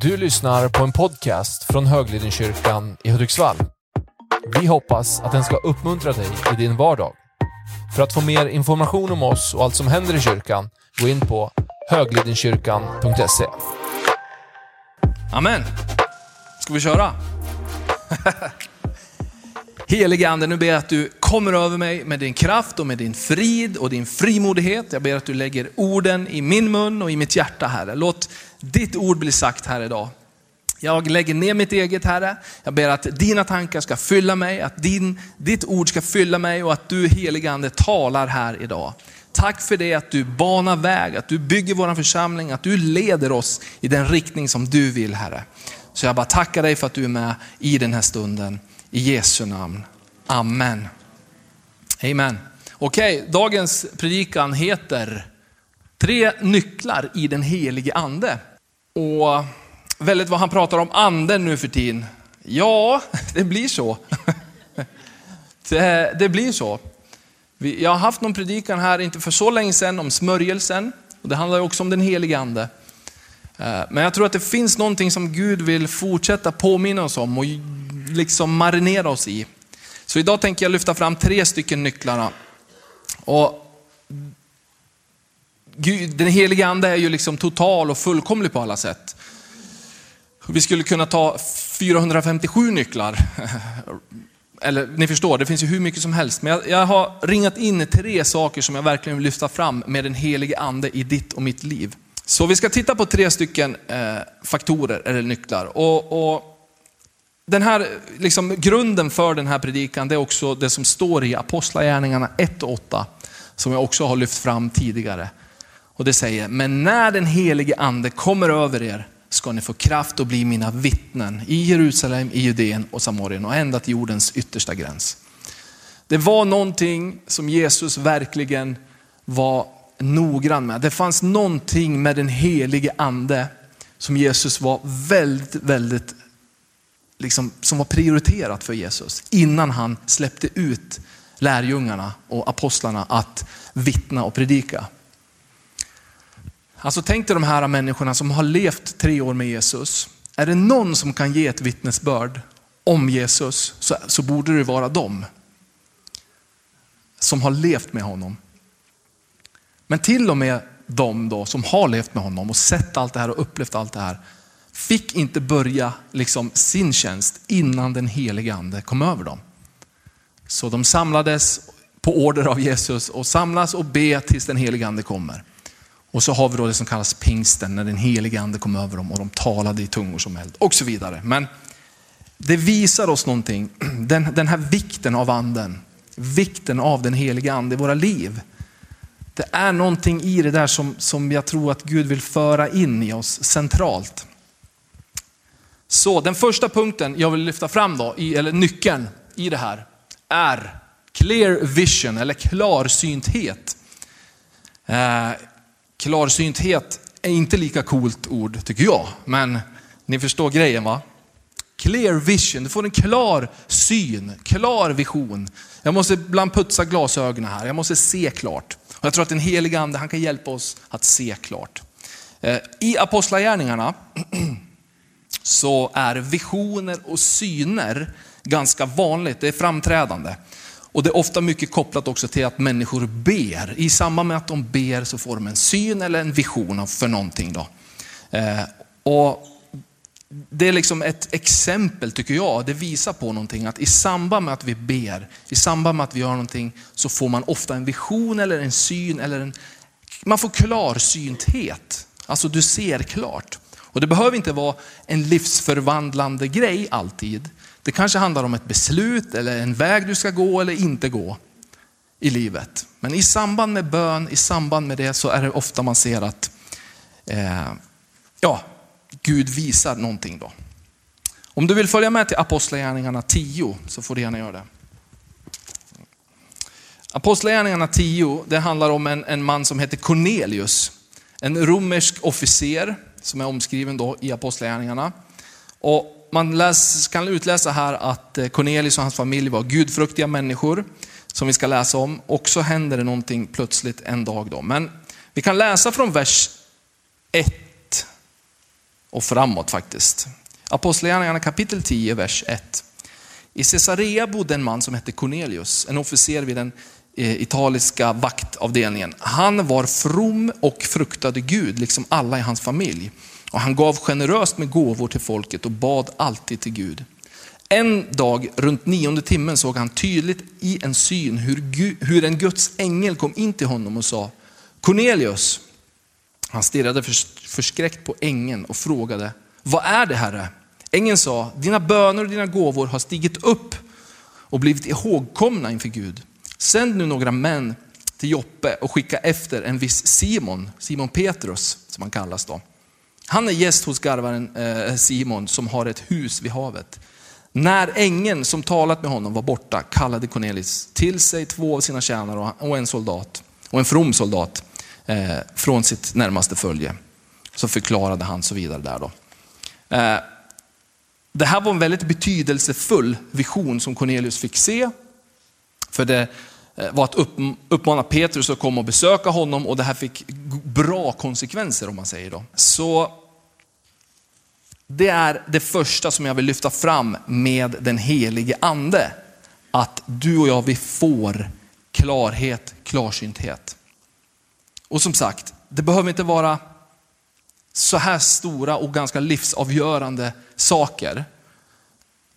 Du lyssnar på en podcast från Höglidenkyrkan i Hudiksvall. Vi hoppas att den ska uppmuntra dig i din vardag. För att få mer information om oss och allt som händer i kyrkan, gå in på höglidenkyrkan.se. Amen. Ska vi köra? Helige Ande, nu ber jag att du kommer över mig med din kraft och med din frid och din frimodighet. Jag ber att du lägger orden i min mun och i mitt hjärta, Herre. Låt ditt ord blir sagt här idag. Jag lägger ner mitt eget Herre. Jag ber att dina tankar ska fylla mig, att din, ditt ord ska fylla mig och att du helige Ande talar här idag. Tack för det att du banar väg, att du bygger vår församling, att du leder oss i den riktning som du vill Herre. Så jag bara tackar dig för att du är med i den här stunden. I Jesu namn. Amen. Amen. Okej, dagens predikan heter Tre nycklar i den helige ande. Och väldigt vad han pratar om anden nu för tiden. Ja, det blir så. Det, det blir så. Jag har haft någon predikan här, inte för så länge sedan, om smörjelsen. Och det handlar också om den helige ande. Eh, men jag tror att det finns någonting som Gud vill fortsätta påminna oss om och liksom marinera oss i. Så idag tänker jag lyfta fram tre stycken nycklarna. Och Gud, den helige ande är ju liksom total och fullkomlig på alla sätt. Vi skulle kunna ta 457 nycklar. Eller ni förstår, det finns ju hur mycket som helst. Men jag, jag har ringat in tre saker som jag verkligen vill lyfta fram med den helige ande i ditt och mitt liv. Så vi ska titta på tre stycken eh, faktorer eller nycklar. Och, och den här, liksom, grunden för den här predikan det är också det som står i Apostlagärningarna 1 och 8, som jag också har lyft fram tidigare. Och det säger, men när den helige ande kommer över er ska ni få kraft att bli mina vittnen i Jerusalem, i Judeen och Samarien och ända till jordens yttersta gräns. Det var någonting som Jesus verkligen var noggrann med. Det fanns någonting med den helige ande som Jesus var väldigt, väldigt, liksom, som var prioriterat för Jesus innan han släppte ut lärjungarna och apostlarna att vittna och predika. Alltså tänk dig de här människorna som har levt tre år med Jesus. Är det någon som kan ge ett vittnesbörd om Jesus så, så borde det vara dem. Som har levt med honom. Men till och med de då som har levt med honom och sett allt det här och upplevt allt det här fick inte börja liksom sin tjänst innan den helige ande kom över dem. Så de samlades på order av Jesus och samlas och be tills den helige ande kommer. Och så har vi då det som kallas pingsten, när den helige ande kom över dem och de talade i tungor som eld och så vidare. Men det visar oss någonting, den, den här vikten av anden, vikten av den helige ande i våra liv. Det är någonting i det där som, som jag tror att Gud vill föra in i oss centralt. Så den första punkten jag vill lyfta fram då, eller nyckeln i det här, är clear vision eller klarsynthet. Eh, Klarsynthet är inte lika coolt ord tycker jag, men ni förstår grejen va? Clear vision, du får en klar syn, klar vision. Jag måste ibland putsa glasögonen här, jag måste se klart. Och jag tror att den Helige ande, han kan hjälpa oss att se klart. Eh, I apostlagärningarna så är visioner och syner ganska vanligt, det är framträdande. Och det är ofta mycket kopplat också till att människor ber. I samband med att de ber så får de en syn eller en vision för någonting. Då. Eh, och det är liksom ett exempel tycker jag, det visar på någonting att i samband med att vi ber, i samband med att vi gör någonting så får man ofta en vision eller en syn eller en, man får klarsynthet. Alltså du ser klart. Och det behöver inte vara en livsförvandlande grej alltid. Det kanske handlar om ett beslut eller en väg du ska gå eller inte gå i livet. Men i samband med bön, i samband med det så är det ofta man ser att eh, ja, Gud visar någonting då. Om du vill följa med till Apostlagärningarna 10 så får du gärna göra det. Apostlagärningarna 10, det handlar om en, en man som heter Cornelius. En romersk officer som är omskriven då i Apostlagärningarna. Och man läs, kan utläsa här att eh, Cornelius och hans familj var gudfruktiga människor, som vi ska läsa om. Och så händer det någonting plötsligt en dag. Då. Men vi kan läsa från vers 1 och framåt faktiskt. Apostlagärningarna kapitel 10, vers 1. I Caesarea bodde en man som hette Cornelius, en officer vid den eh, Italiska vaktavdelningen. Han var from och fruktade Gud, liksom alla i hans familj. Och han gav generöst med gåvor till folket och bad alltid till Gud. En dag runt nionde timmen såg han tydligt i en syn hur, Gud, hur en Guds ängel kom in till honom och sa Cornelius. Han stirrade förskräckt på ängeln och frågade, vad är det Herre? Ängeln sa, dina böner och dina gåvor har stigit upp och blivit ihågkomna inför Gud. Sänd nu några män till Joppe och skicka efter en viss Simon, Simon Petrus som han kallas då. Han är gäst hos garvaren eh, Simon som har ett hus vid havet. När ängeln som talat med honom var borta kallade Cornelis till sig två av sina tjänare och en soldat och en from soldat eh, från sitt närmaste följe. Så förklarade han så vidare där då. Eh, det här var en väldigt betydelsefull vision som Cornelius fick se. För det Eh, var att uppmana Petrus att komma och besöka honom och det här fick bra konsekvenser om man säger då. Så det är det första som jag vill lyfta fram med den helige ande. Att du och jag, vi får klarhet, klarsynthet. Och som sagt, det behöver inte vara så här stora och ganska livsavgörande saker.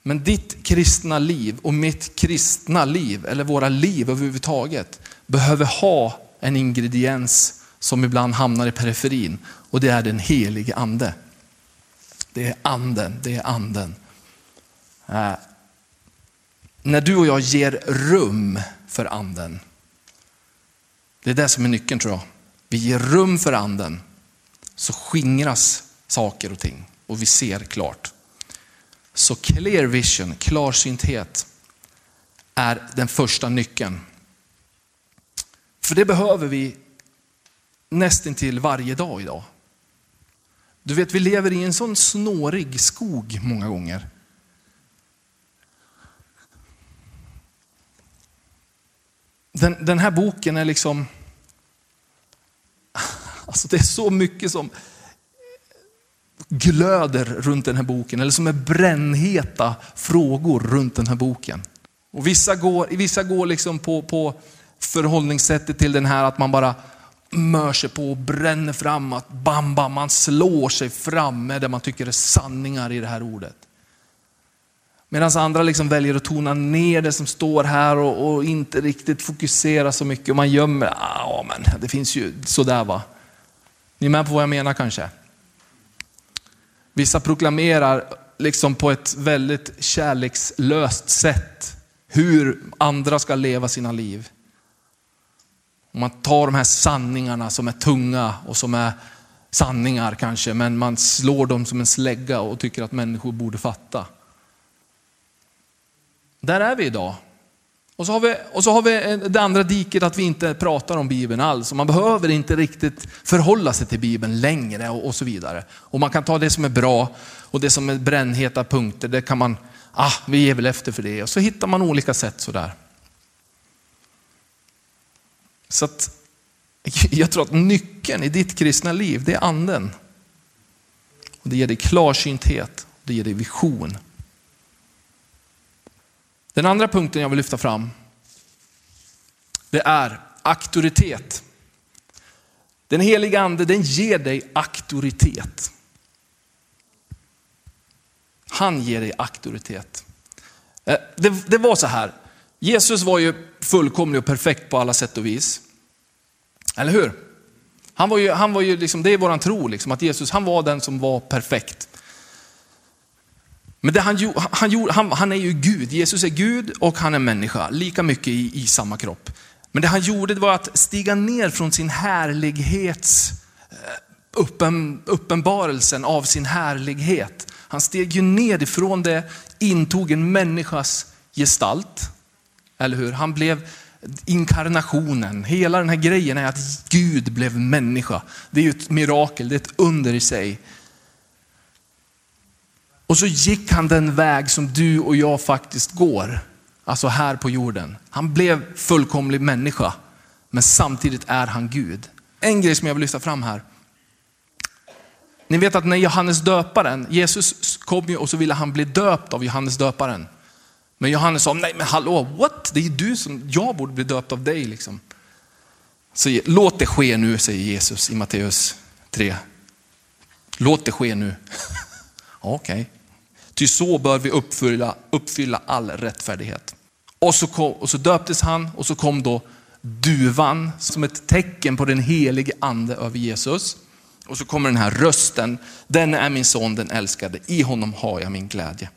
Men ditt kristna liv och mitt kristna liv, eller våra liv överhuvudtaget, behöver ha en ingrediens som ibland hamnar i periferin och det är den helige ande. Det är anden, det är anden. Äh, när du och jag ger rum för anden, det är det som är nyckeln tror jag. Vi ger rum för anden så skingras saker och ting och vi ser klart. Så clear vision, klarsynthet, är den första nyckeln. För det behöver vi nästintill varje dag idag. Du vet, vi lever i en sån snårig skog många gånger. Den, den här boken är liksom, alltså det är så mycket som glöder runt den här boken, eller som är brännheta frågor runt den här boken. Och vissa går, vissa går liksom på, på förhållningssättet till den här att man bara mör sig på och bränner fram, att bam, bam, man slår sig fram med det man tycker är sanningar i det här ordet. Medan andra liksom väljer att tona ner det som står här och, och inte riktigt fokusera så mycket. Och man gömmer, ah, ja men det finns ju sådär va. Ni är med på vad jag menar kanske? Vissa proklamerar liksom på ett väldigt kärlekslöst sätt hur andra ska leva sina liv. Om man tar de här sanningarna som är tunga och som är sanningar kanske, men man slår dem som en slägga och tycker att människor borde fatta. Där är vi idag. Och så, har vi, och så har vi eh, det andra diket att vi inte pratar om Bibeln alls. Och man behöver inte riktigt förhålla sig till Bibeln längre och, och, så vidare. Och man kan ta det som är bra och det som är brännheta punkter, det kan man, ah, vi ger väl efter för det. Och så hittar man olika sätt sådär. Så att, jag tror att nyckeln i ditt kristna liv, det är anden. Och det ger dig klarsynthet, det ger dig vision. Den andra punkten jag vill lyfta fram, det är auktoritet. Den heliga ande, den ger dig auktoritet. Han ger dig auktoritet. Eh, det, det, var så här, Jesus var ju fullkomlig och perfekt på alla sätt och vis. Eller hur? Han var ju, han var ju liksom, det är våran tro, liksom, att Jesus han var den som var perfekt. Men det han, han, han, han är ju Gud, Jesus är Gud och han är människa, lika mycket i, i samma kropp. Men det han gjorde var att stiga ner från sin härlighets eh, uppen, uppenbarelsen av sin härlighet. Han steg ju ner ifrån det, intog en människas gestalt. Eller hur? Han blev inkarnationen. Hela den här grejen är att Gud blev människa. Det är ju ett mirakel, det är ett under i sig. Och så gick han den väg som du och jag faktiskt går. Alltså här på jorden. Han blev fullkomlig människa. Men samtidigt är han Gud. En grej som jag vill lyfta fram här. Ni vet att när Johannes döparen, Jesus kom ju och så ville han bli döpt av Johannes döparen. Men Johannes sa, nej men hallå, what? Det är du som, jag borde bli döpt av dig. Liksom. Så låt det ske nu, säger Jesus i Matteus 3. Låt det ske nu. Okej. Okay. Ty så bör vi uppfylla, uppfylla all rättfärdighet. Och så, kom, och så döptes han och så kom då duvan som ett tecken på den helige ande över Jesus. Och så kommer den här rösten, den är min son den älskade, i honom har jag min glädje.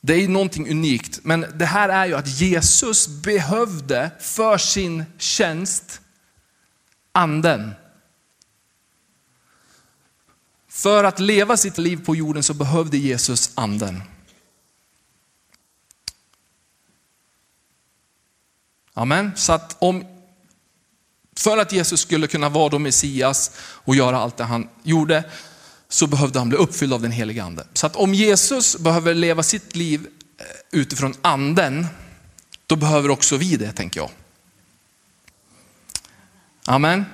Det är någonting unikt, men det här är ju att Jesus behövde för sin tjänst anden. För att leva sitt liv på jorden så behövde Jesus anden. Amen. Så att om, för att Jesus skulle kunna vara då Messias och göra allt det han gjorde, så behövde han bli uppfylld av den helige ande. Så att om Jesus behöver leva sitt liv eh, utifrån anden, då behöver också vi det, tänker jag. Amen.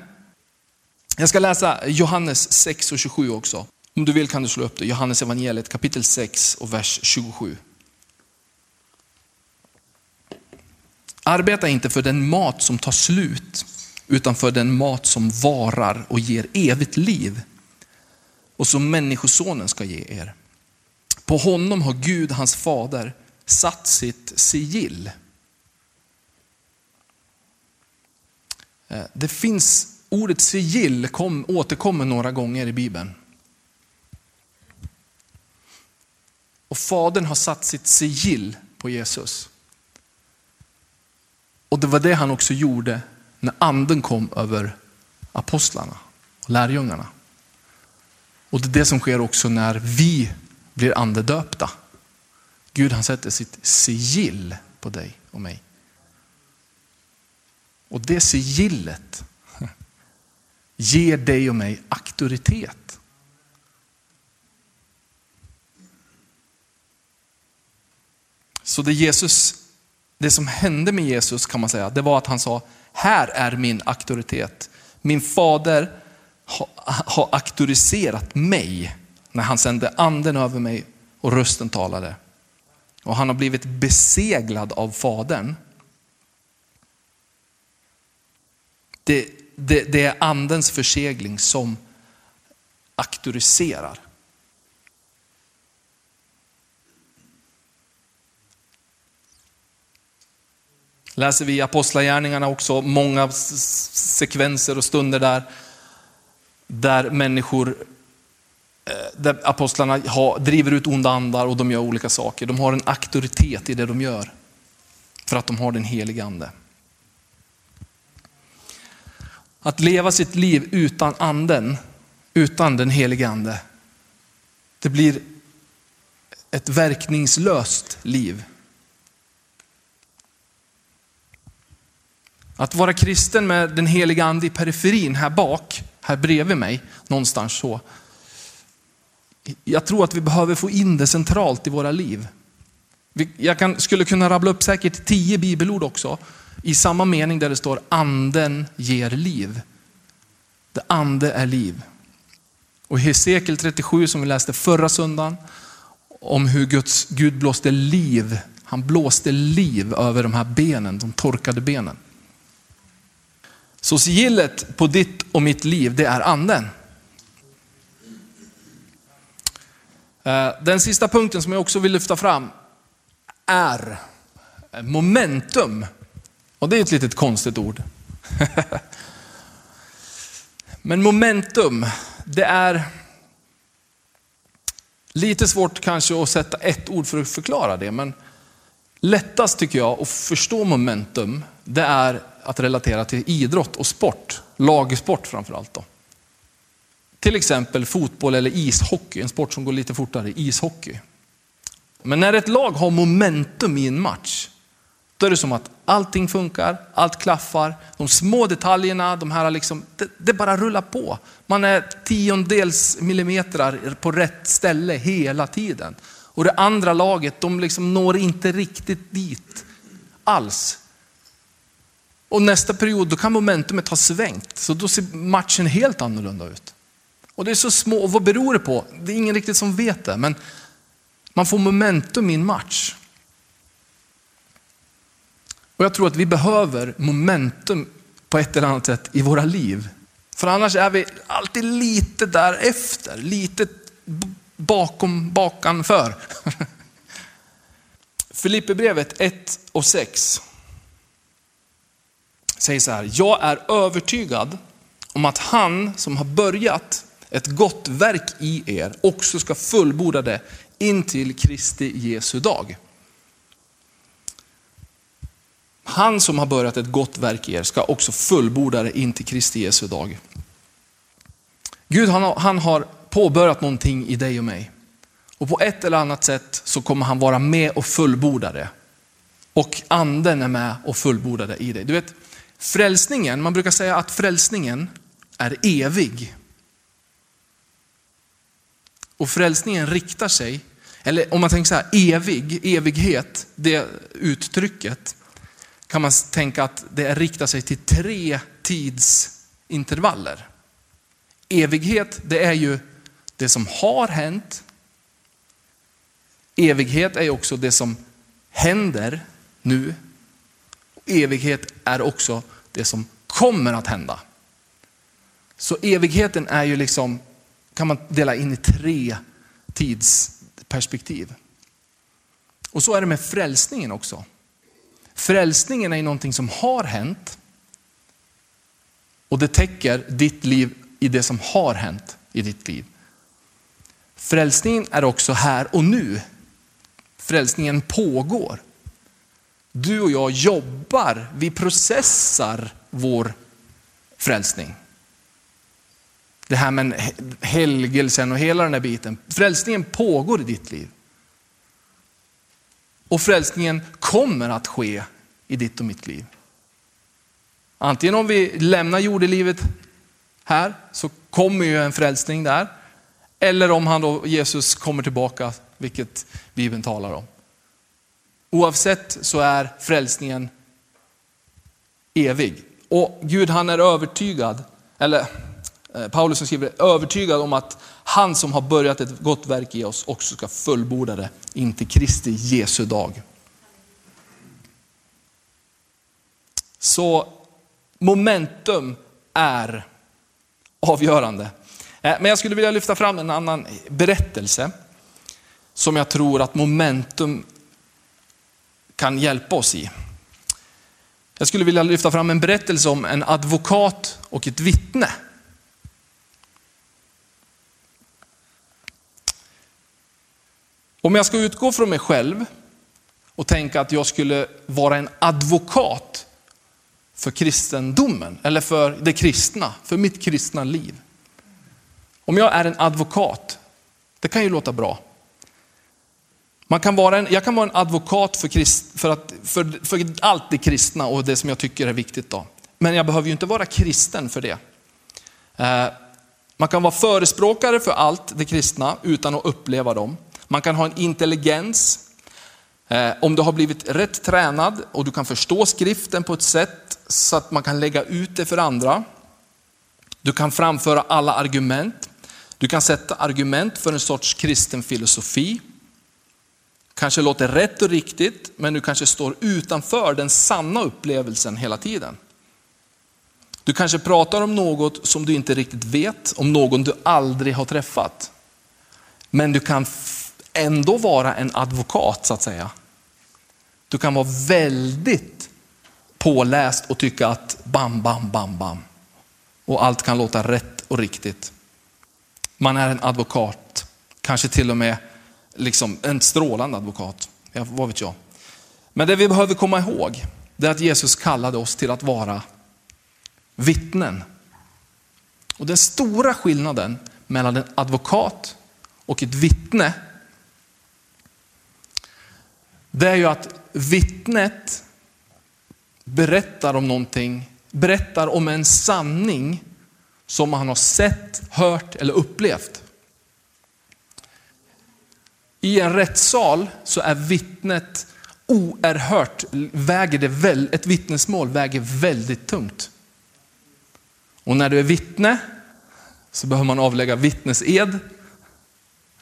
Jag ska läsa Johannes 6 och 27 också. Om du vill kan du slå upp det. Johannes evangeliet kapitel 6 och vers 27. Arbeta inte för den mat som tar slut, utan för den mat som varar och ger evigt liv. Och som människosonen ska ge er. På honom har Gud, hans fader, satt sitt sigill. Eh, det finns, ordet sigill kom, återkommer några gånger i Bibeln. Och Fadern har satt sitt sigill på Jesus. Och det var det han också gjorde när anden kom över apostlarna och lärjungarna. Och det är det som sker också när vi blir andedöpta. Gud han sätter sitt sigill på dig och mig. Och det sigillet ger dig och mig auktoritet. Så det Jesus det som hände med Jesus kan man säga, det var att han sa, här är min auktoritet. Min fader har, ha auktoriserat mig när han sände anden över mig och rösten talade. Och han har blivit beseglad av fadern. Det, det, det är andens försegling som auktoriserar. Läser vi i Apostlagärningarna också många sekvenser och stunder där, där människor, eh, där apostlarna har, driver ut onda andar och de gör olika saker. De har en auktoritet i det de gör. För att de har den helige ande. Att leva sitt liv utan anden, utan den helige ande, det blir ett verkningslöst liv. Att vara kristen med den heliga ande i periferin här bak, här bredvid mig, någonstans så. Jag tror att vi behöver få in det centralt i våra liv. Jag kan, skulle kunna rabbla upp säkert tio bibelord också i samma mening där det står anden ger liv. Det ande är liv. Och Hesekiel 37 som vi läste förra söndagen, om hur Guds, Gud blåste liv, han blåste liv över de här benen, de torkade benen. Så sigillet på ditt och mitt liv, det är anden. Eh, den sista punkten som jag också vill lyfta fram är momentum. Och det är ett litet konstigt ord. Men momentum, det är lite svårt kanske att sätta ett ord för att förklara det. Men lättast tycker jag att förstå momentum, det är att relatera till idrott och sport, lagsport framförallt. Då. Till exempel fotboll eller ishockey, en sport som går lite fortare, ishockey. Men när ett lag har momentum i en match, då är det som att allting funkar, allt klaffar, de små detaljerna, de här liksom, det, det bara rullar på. Man är tiondels millimeter på rätt ställe hela tiden. Och det andra laget, de liksom når inte riktigt dit alls. Och nästa period då kan momentumet ha svängt, så då ser matchen helt annorlunda ut. Och det är så små, och vad beror det på? Det är ingen riktigt som vet det, men man får momentum i en match. Och jag tror att vi behöver momentum på ett eller annat sätt i våra liv. För annars är vi alltid lite därefter, lite bakom, bakanför. Filipperbrevet 1 och 6 säger så här, jag är övertygad om att han som har börjat ett gott verk i er också ska fullborda det in till Kristi Jesu dag. Han som har börjat ett gott verk i er ska också fullborda det in till Kristi Jesu dag. Gud han har, han har påbörjat någonting i dig och mig. Och på ett eller annat sätt så kommer han vara med och fullborda det. Och anden är med och fullbordar det i dig. Du vet, frälsningen, man brukar säga att frälsningen är evig. Och frälsningen riktar sig, eller om man tänker så här, evig, evighet, det uttrycket, kan man tänka att det riktar sig till tre tidsintervaller. Evighet, det är ju det som har hänt. Evighet är också det som händer nu. Evighet är också det som kommer att hända. Så evigheten är ju liksom, kan man dela in i tre tidsperspektiv. Och så är det med frälsningen också. Frälsningen är någonting som har hänt och det täcker ditt liv i det som har hänt i ditt liv. Frälsningen är också här och nu. Frälsningen pågår. Du och jag jobbar, vi processar vår frälsning. Det här med helgelsen och hela den här biten. Frälsningen pågår i ditt liv. Och frälsningen kommer att ske i ditt och mitt liv. Antingen om vi lämnar jordelivet här så kommer ju en frälsning där. Eller om han då, Jesus kommer tillbaka, vilket Bibeln talar om. Oavsett så är frälsningen evig. Och Gud han är övertygad, eller eh, Paulus som skriver övertygad om att han som har börjat ett gott verk i oss också ska fullborda det in till Kristi Jesu dag. Så momentum är avgörande. Eh, men jag skulle vilja lyfta fram en annan berättelse som jag tror att momentum kan hjälpa oss i. Jag skulle vilja lyfta fram en berättelse om en advokat och ett vittne. Om jag ska utgå från mig själv och tänka att jag skulle vara en advokat för kristendomen, eller för det kristna, för mitt kristna liv. Om jag är en advokat, det kan ju låta bra. Man kan vara en, jag kan vara en advokat för, krist, för, att, för, för allt det kristna och det som jag tycker är viktigt. Då. Men jag behöver ju inte vara kristen för det. Eh, man kan vara förespråkare för allt det kristna utan att uppleva dem. Man kan ha en intelligens. Eh, om du har blivit rätt tränad och du kan förstå skriften på ett sätt så att man kan lägga ut det för andra. Du kan framföra alla argument. Du kan sätta argument för en sorts kristen filosofi. Kanske låter rätt och riktigt, men du kanske står utanför den sanna upplevelsen hela tiden. Du kanske pratar om något som du inte riktigt vet, om någon du aldrig har träffat. Men du kan ändå vara en advokat så att säga. Du kan vara väldigt påläst och tycka att bam, bam, bam, bam. Och allt kan låta rätt och riktigt. Man är en advokat, kanske till och med liksom en strålande advokat. Ja, vad vet jag. Men det vi behöver komma ihåg, det är att Jesus kallade oss till att vara vittnen. Och den stora skillnaden mellan en advokat och ett vittne, det är ju att vittnet berättar om någonting, berättar om en sanning som han har sett, hört eller upplevt. I en rättssal så är vittnet oerhört, väger det väl, ett vittnesmål väger väldigt tungt. Och när du är vittne så behöver man avlägga vittnesed.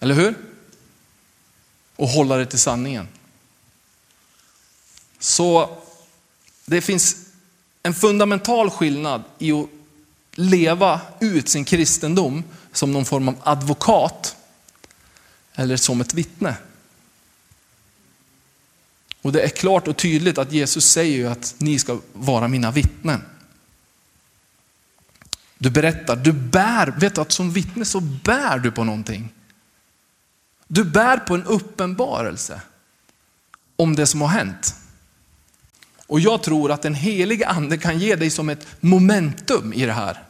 Eller hur? Och hålla det till sanningen. Så det finns en fundamental skillnad i att leva ut sin kristendom som någon form av advokat eller som ett vittne. Och det är klart och tydligt att Jesus säger ju att ni ska vara mina vittnen. Du berättar, du bär, vet du att som vittne så bär du på någonting. Du bär på en uppenbarelse om det som har hänt. Och jag tror att den helige ande kan ge dig som ett momentum i det här.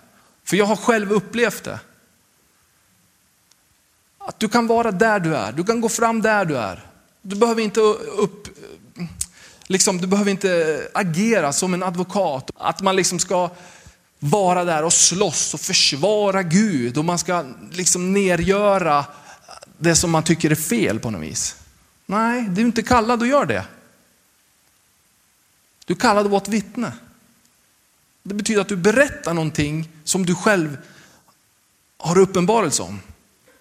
För jag har själv upplevt det. Att du kan vara där du är, du kan gå fram där du är. Du behöver inte, upp, liksom, du behöver inte agera som en advokat. Att man liksom ska vara där och slåss och försvara Gud och man ska liksom nergöra det som man tycker är fel på något vis. Nej, du är inte kallad att göra det. Du kallade vårt att vara ett vittne. Det betyder att du berättar någonting som du själv har uppenbarelse om.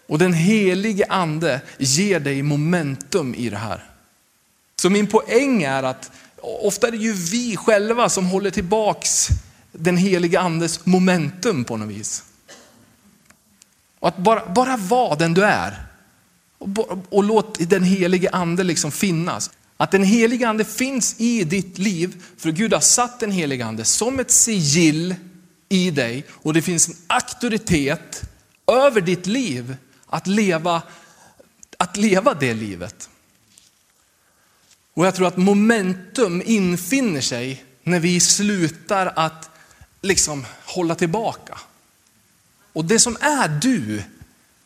Och den helige ande ger dig momentum i det här. Så min poäng är att ofta är det ju vi själva som håller tillbaks den helige andes momentum på något vis. Och att bara, bara vara den du är. Och, och låt den helige ande liksom finnas. Att den helige ande finns i ditt liv, för Gud har satt den helige ande som ett sigill i dig och det finns en auktoritet över ditt liv att leva, att leva det livet. Och jag tror att momentum infinner sig när vi slutar att liksom hålla tillbaka. Och det som är du,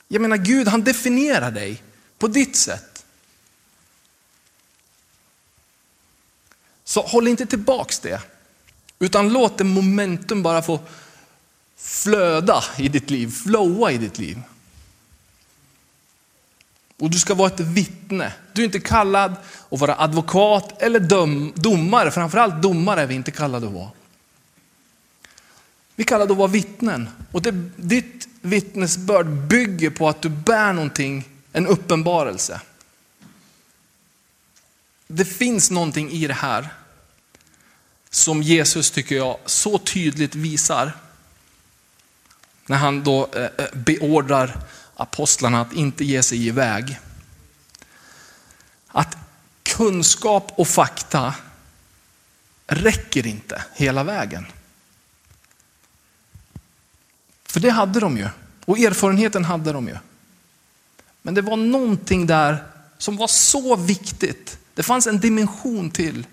jag menar Gud han definierar dig på ditt sätt. Så håll inte tillbaks det, utan låt det momentum bara få flöda i ditt liv, flowa i ditt liv. Och du ska vara ett vittne. Du är inte kallad att vara advokat eller döm, domare, framförallt domare är vi inte kallade att vara. Vi är kallade att vara vittnen. Och det, ditt vittnesbörd bygger på att du bär någonting, en uppenbarelse. Det finns någonting i det här som Jesus, tycker jag, så tydligt visar. När han då eh, eh, beordrar apostlarna att inte ge sig iväg. Att kunskap och fakta räcker inte hela vägen. För det hade de ju, och erfarenheten hade de ju. Men det var någonting där som var så viktigt. Det fanns en dimension till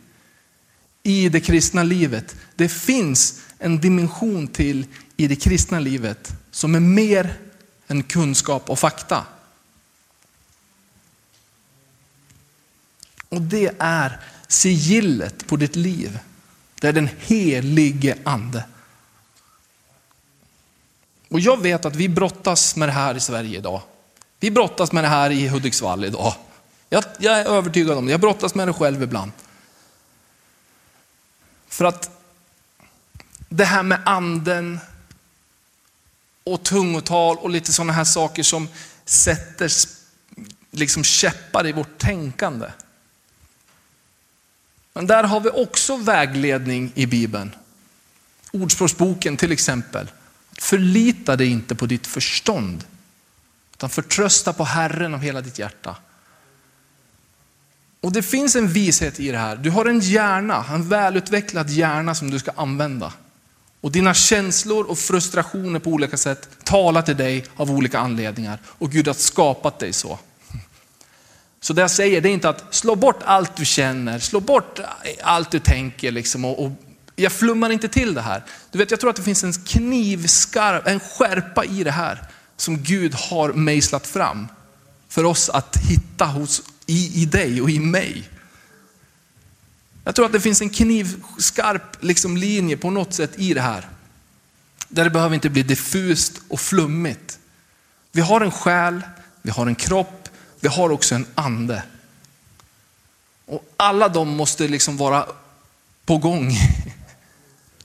i det kristna livet. Det finns en dimension till i det kristna livet som är mer än kunskap och fakta. Och det är sigillet på ditt liv. Det är den helige ande. Och jag vet att vi brottas med det här i Sverige idag. Vi brottas med det här i Hudiksvall idag. Jag, jag är övertygad om det, jag brottas med det själv ibland. För att det här med anden och tungotal och lite sådana här saker som sätter liksom käppar i vårt tänkande. Men där har vi också vägledning i Bibeln. Ordspråksboken till exempel. Förlita dig inte på ditt förstånd, utan förtrösta på Herren av hela ditt hjärta. Och det finns en vishet i det här. Du har en hjärna, en välutvecklad hjärna som du ska använda. Och dina känslor och frustrationer på olika sätt talar till dig av olika anledningar. Och Gud har skapat dig så. Så det jag säger det är inte att slå bort allt du känner, slå bort allt du tänker. Liksom, och, och jag flummar inte till det här. Du vet, jag tror att det finns en knivskarp, en skärpa i det här som Gud har mejslat fram för oss att hitta hos, i, i dig och i mig. Jag tror att det finns en knivskarp liksom, linje på något sätt i det här. Där det behöver inte bli diffust och flummigt. Vi har en själ, vi har en kropp, vi har också en ande. Och alla de måste liksom vara på gång.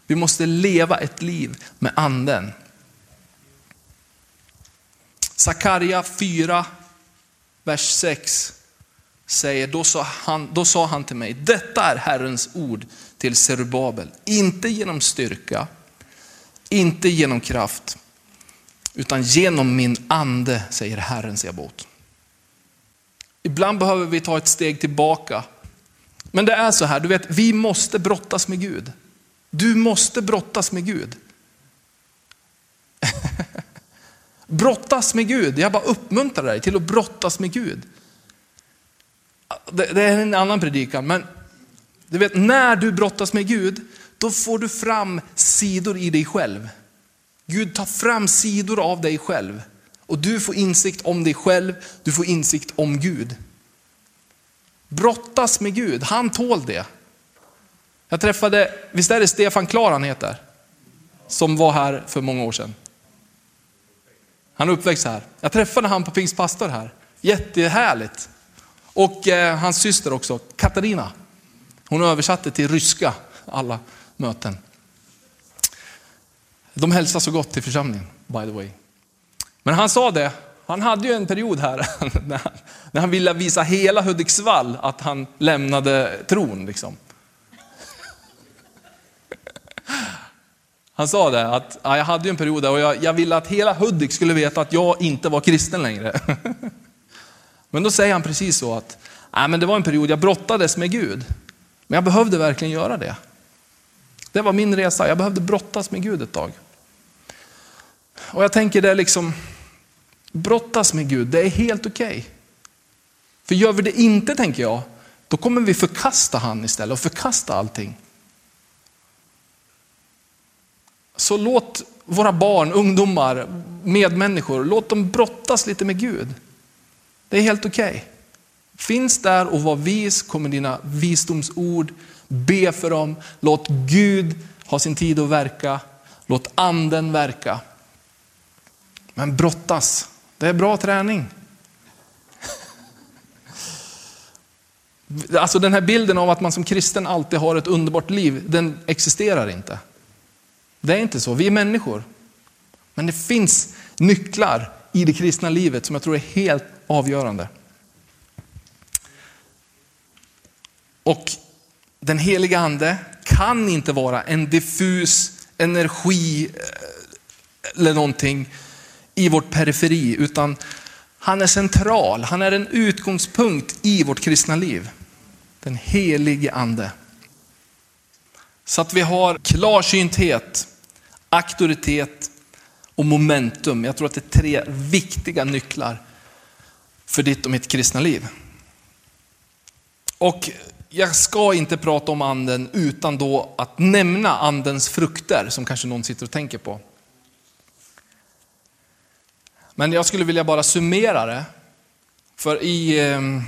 Vi måste leva ett liv med anden. Sakarja 4, vers 6 säger, då sa, han, då sa han till mig, detta är Herrens ord till Zerubabel. Inte genom styrka, inte genom kraft, utan genom min ande, säger Herren Sebaot. Ibland behöver vi ta ett steg tillbaka. Men det är så här, du vet, vi måste brottas med Gud. Du måste brottas med Gud. brottas med Gud, jag bara uppmuntrar dig till att brottas med Gud. Det, är en annan predikan, men du vet, när du brottas med Gud, då får du fram sidor i dig själv. Gud tar fram sidor av dig själv. Och du får insikt om dig själv, du får insikt om Gud. Brottas med Gud, han tål det. Jag träffade, visst är det Stefan Klar han heter? Som var här för många år sedan. Han är uppväxt här. Jag träffade han på Pingstpastor här. Jättehärligt. Och eh, hans syster också, Katarina. Hon översatte till ryska alla möten. De hälsar så gott till församlingen, by the way. Men han sa det, han hade ju en period här när han ville visa hela Hudiksvall att han lämnade tron. Liksom. Han sa det, att ja, jag hade en period där och jag, jag ville att hela Hudik skulle veta att jag inte var kristen längre. Men då säger han precis så att, nej men det var en period jag brottades med Gud. Men jag behövde verkligen göra det. Det var min resa, jag behövde brottas med Gud ett tag. Och jag tänker det är liksom, brottas med Gud, det är helt okej. Okay. För gör vi det inte, tänker jag, då kommer vi förkasta han istället och förkasta allting. Så låt våra barn, ungdomar, medmänniskor, låt dem brottas lite med Gud. Det är helt okej. Okay. Finns där och var vis, kommer dina visdomsord, be för dem, låt Gud ha sin tid att verka, låt anden verka. Men brottas, det är bra träning. Alltså den här bilden av att man som kristen alltid har ett underbart liv, den existerar inte. Det är inte så, vi är människor. Men det finns nycklar i det kristna livet som jag tror är helt avgörande. Och den heliga ande kan inte vara en diffus energi eh, eller någonting i vårt periferi, utan han är central, han är en utgångspunkt i vårt kristna liv. Den helige ande. Så att vi har klarsynthet, auktoritet och momentum. Jag tror att det är tre viktiga nycklar för ditt och mitt kristna liv. Och jag ska inte prata om anden utan då att nämna andens frukter som kanske någon sitter och tänker på. Men jag skulle vilja bara summera det. För i ehm,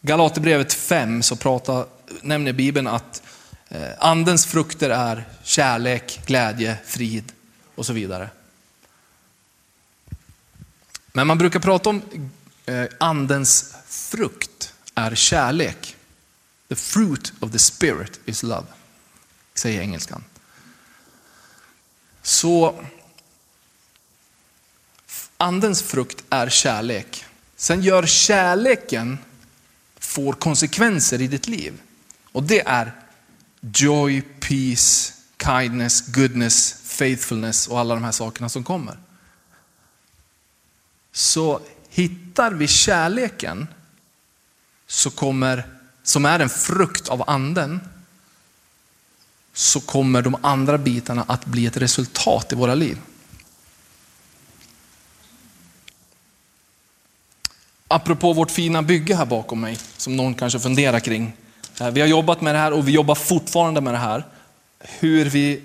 Galaterbrevet 5 så pratar, nämner Bibeln att eh, andens frukter är kärlek, glädje, frid och så vidare. Men man brukar prata om eh, andens frukt är kärlek. The fruit of the spirit is love, säger engelskan. Så andens frukt är kärlek. Sen gör kärleken får konsekvenser i ditt liv. Och det är joy, peace, kindness, goodness, faithfulness och alla de här sakerna som kommer. Så hittar vi kärleken så kommer, som är en frukt av anden, så kommer de andra bitarna att bli ett resultat i våra liv. Apropå vårt fina bygge här bakom mig, som någon kanske funderar kring. Vi har jobbat med det här och vi jobbar fortfarande med det här. Hur vi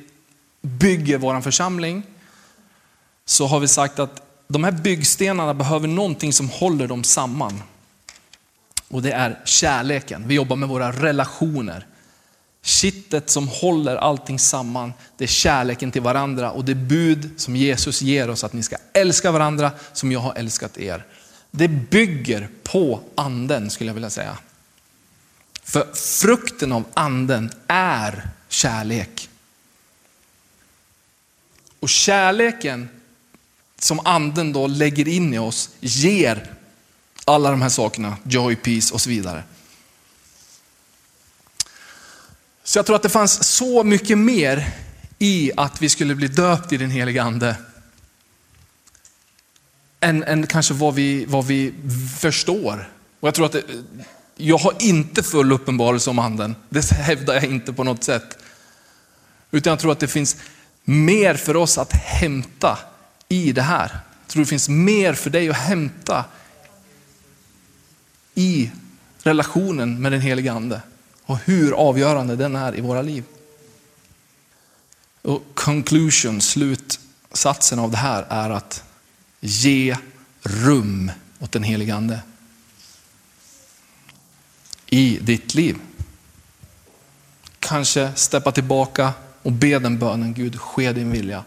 bygger vår församling. Så har vi sagt att de här byggstenarna behöver någonting som håller dem samman. Och det är kärleken. Vi jobbar med våra relationer. Kittet som håller allting samman, det är kärleken till varandra och det bud som Jesus ger oss att ni ska älska varandra som jag har älskat er. Det bygger på anden skulle jag vilja säga. För frukten av anden är kärlek. Och kärleken som anden då lägger in i oss ger alla de här sakerna, joy, peace och så vidare. Så jag tror att det fanns så mycket mer i att vi skulle bli döpt i den heliga ande. Än, än kanske vad vi, vad vi förstår. Och jag tror att det, jag har inte full uppenbarelse om anden. Det hävdar jag inte på något sätt. Utan jag tror att det finns mer för oss att hämta i det här. Jag tror det finns mer för dig att hämta i relationen med den helige ande och hur avgörande den är i våra liv. Och conclusion, slutsatsen av det här är att ge rum åt den helige ande i ditt liv. Kanske steppa tillbaka och be den bönen, Gud ske din vilja.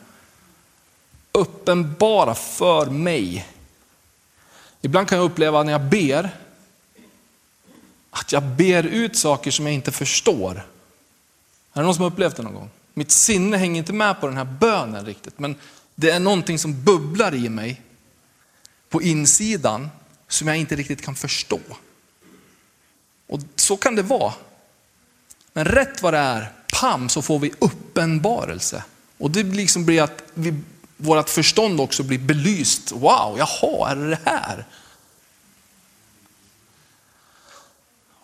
Uppenbara för mig. Ibland kan jag uppleva när jag ber, att jag ber ut saker som jag inte förstår. Är det någon som har upplevt det någon gång? Mitt sinne hänger inte med på den här bönen riktigt, men det är någonting som bubblar i mig på insidan som jag inte riktigt kan förstå. Och så kan det vara. Men rätt vad det är, pam, så får vi uppenbarelse. Och det liksom blir att vi, vårt förstånd också blir belyst. Wow, jaha, är det det här?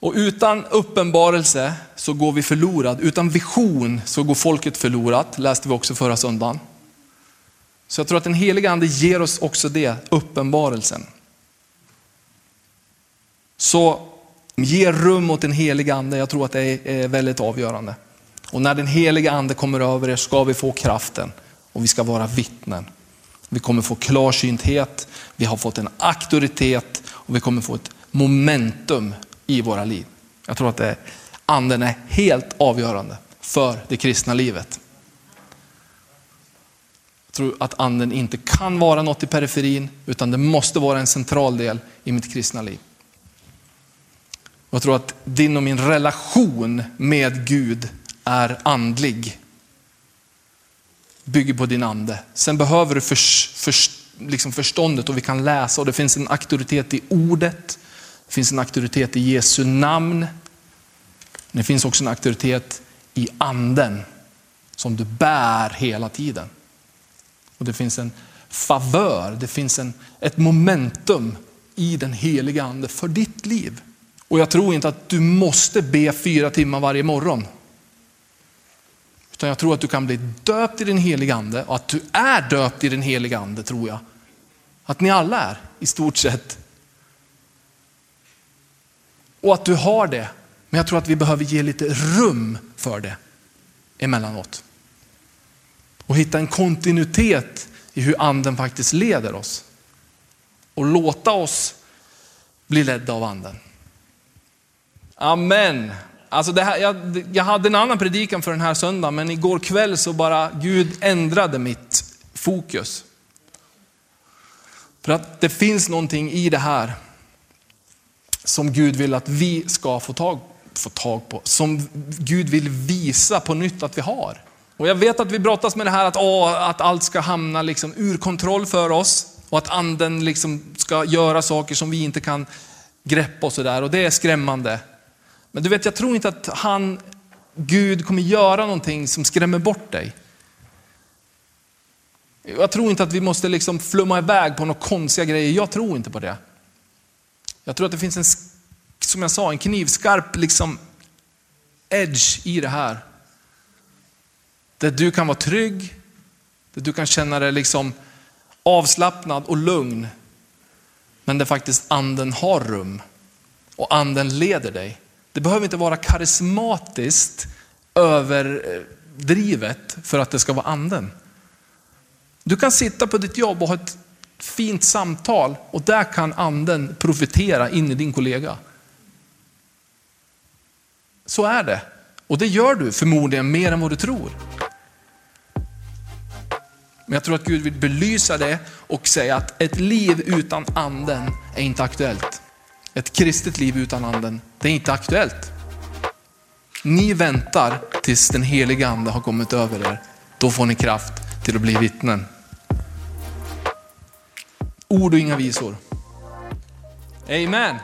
Och utan uppenbarelse så går vi förlorad. Utan vision så går folket förlorat, läste vi också förra söndagen. Så jag tror att den heliga ande ger oss också det, uppenbarelsen. Så ge rum åt den heliga ande, jag tror att det är väldigt avgörande. Och när den heliga ande kommer över er ska vi få kraften och vi ska vara vittnen. Vi kommer få klarsynthet, vi har fått en auktoritet och vi kommer få ett momentum i våra liv. Jag tror att det, anden är helt avgörande för det kristna livet. Jag tror att anden inte kan vara något i periferin, utan det måste vara en central del i mitt kristna liv. Jag tror att din och min relation med Gud är andlig. Bygger på din ande. Sen behöver du för, för, liksom förståndet och vi kan läsa och det finns en auktoritet i ordet. Det finns en auktoritet i Jesu namn. Det finns också en auktoritet i anden som du bär hela tiden. Och Det finns en favör, det finns en, ett momentum i den heliga ande för ditt liv. Och jag tror inte att du måste be fyra timmar varje morgon. Utan jag tror att du kan bli döpt i den heliga ande och att du är döpt i den heliga ande tror jag. Att ni alla är i stort sett. Och att du har det. Men jag tror att vi behöver ge lite rum för det emellanåt. Och hitta en kontinuitet i hur anden faktiskt leder oss. Och låta oss bli ledda av anden. Amen. Alltså det här, jag, jag hade en annan predikan för den här söndagen, men igår kväll så bara Gud ändrade mitt fokus. För att det finns någonting i det här som Gud vill att vi ska få tag, få tag på. Som Gud vill visa på nytt att vi har. Och jag vet att vi brottas med det här att, åh, att allt ska hamna liksom ur kontroll för oss och att anden liksom ska göra saker som vi inte kan greppa och sådär. Och det är skrämmande. Men du vet, jag tror inte att han, Gud kommer göra någonting som skrämmer bort dig. Jag tror inte att vi måste liksom flumma iväg på några konstiga grejer. Jag tror inte på det. Jag tror att det finns en, som jag sa, en knivskarp liksom edge i det här. Där du kan vara trygg, där du kan känna dig liksom avslappnad och lugn. Men där faktiskt anden har rum och anden leder dig. Det behöver inte vara karismatiskt överdrivet eh, för att det ska vara anden. Du kan sitta på ditt jobb och ha ett fint samtal och där kan anden profitera in i din kollega. Så är det. Och det gör du förmodligen mer än vad du tror. Men jag tror att Gud vill belysa det och säga att ett liv utan anden är inte aktuellt. Ett kristet liv utan anden, det är inte aktuellt. Ni väntar tills den heliga ande har kommit över er. Då får ni kraft till att bli vittnen. Ord och inga visor. Amen.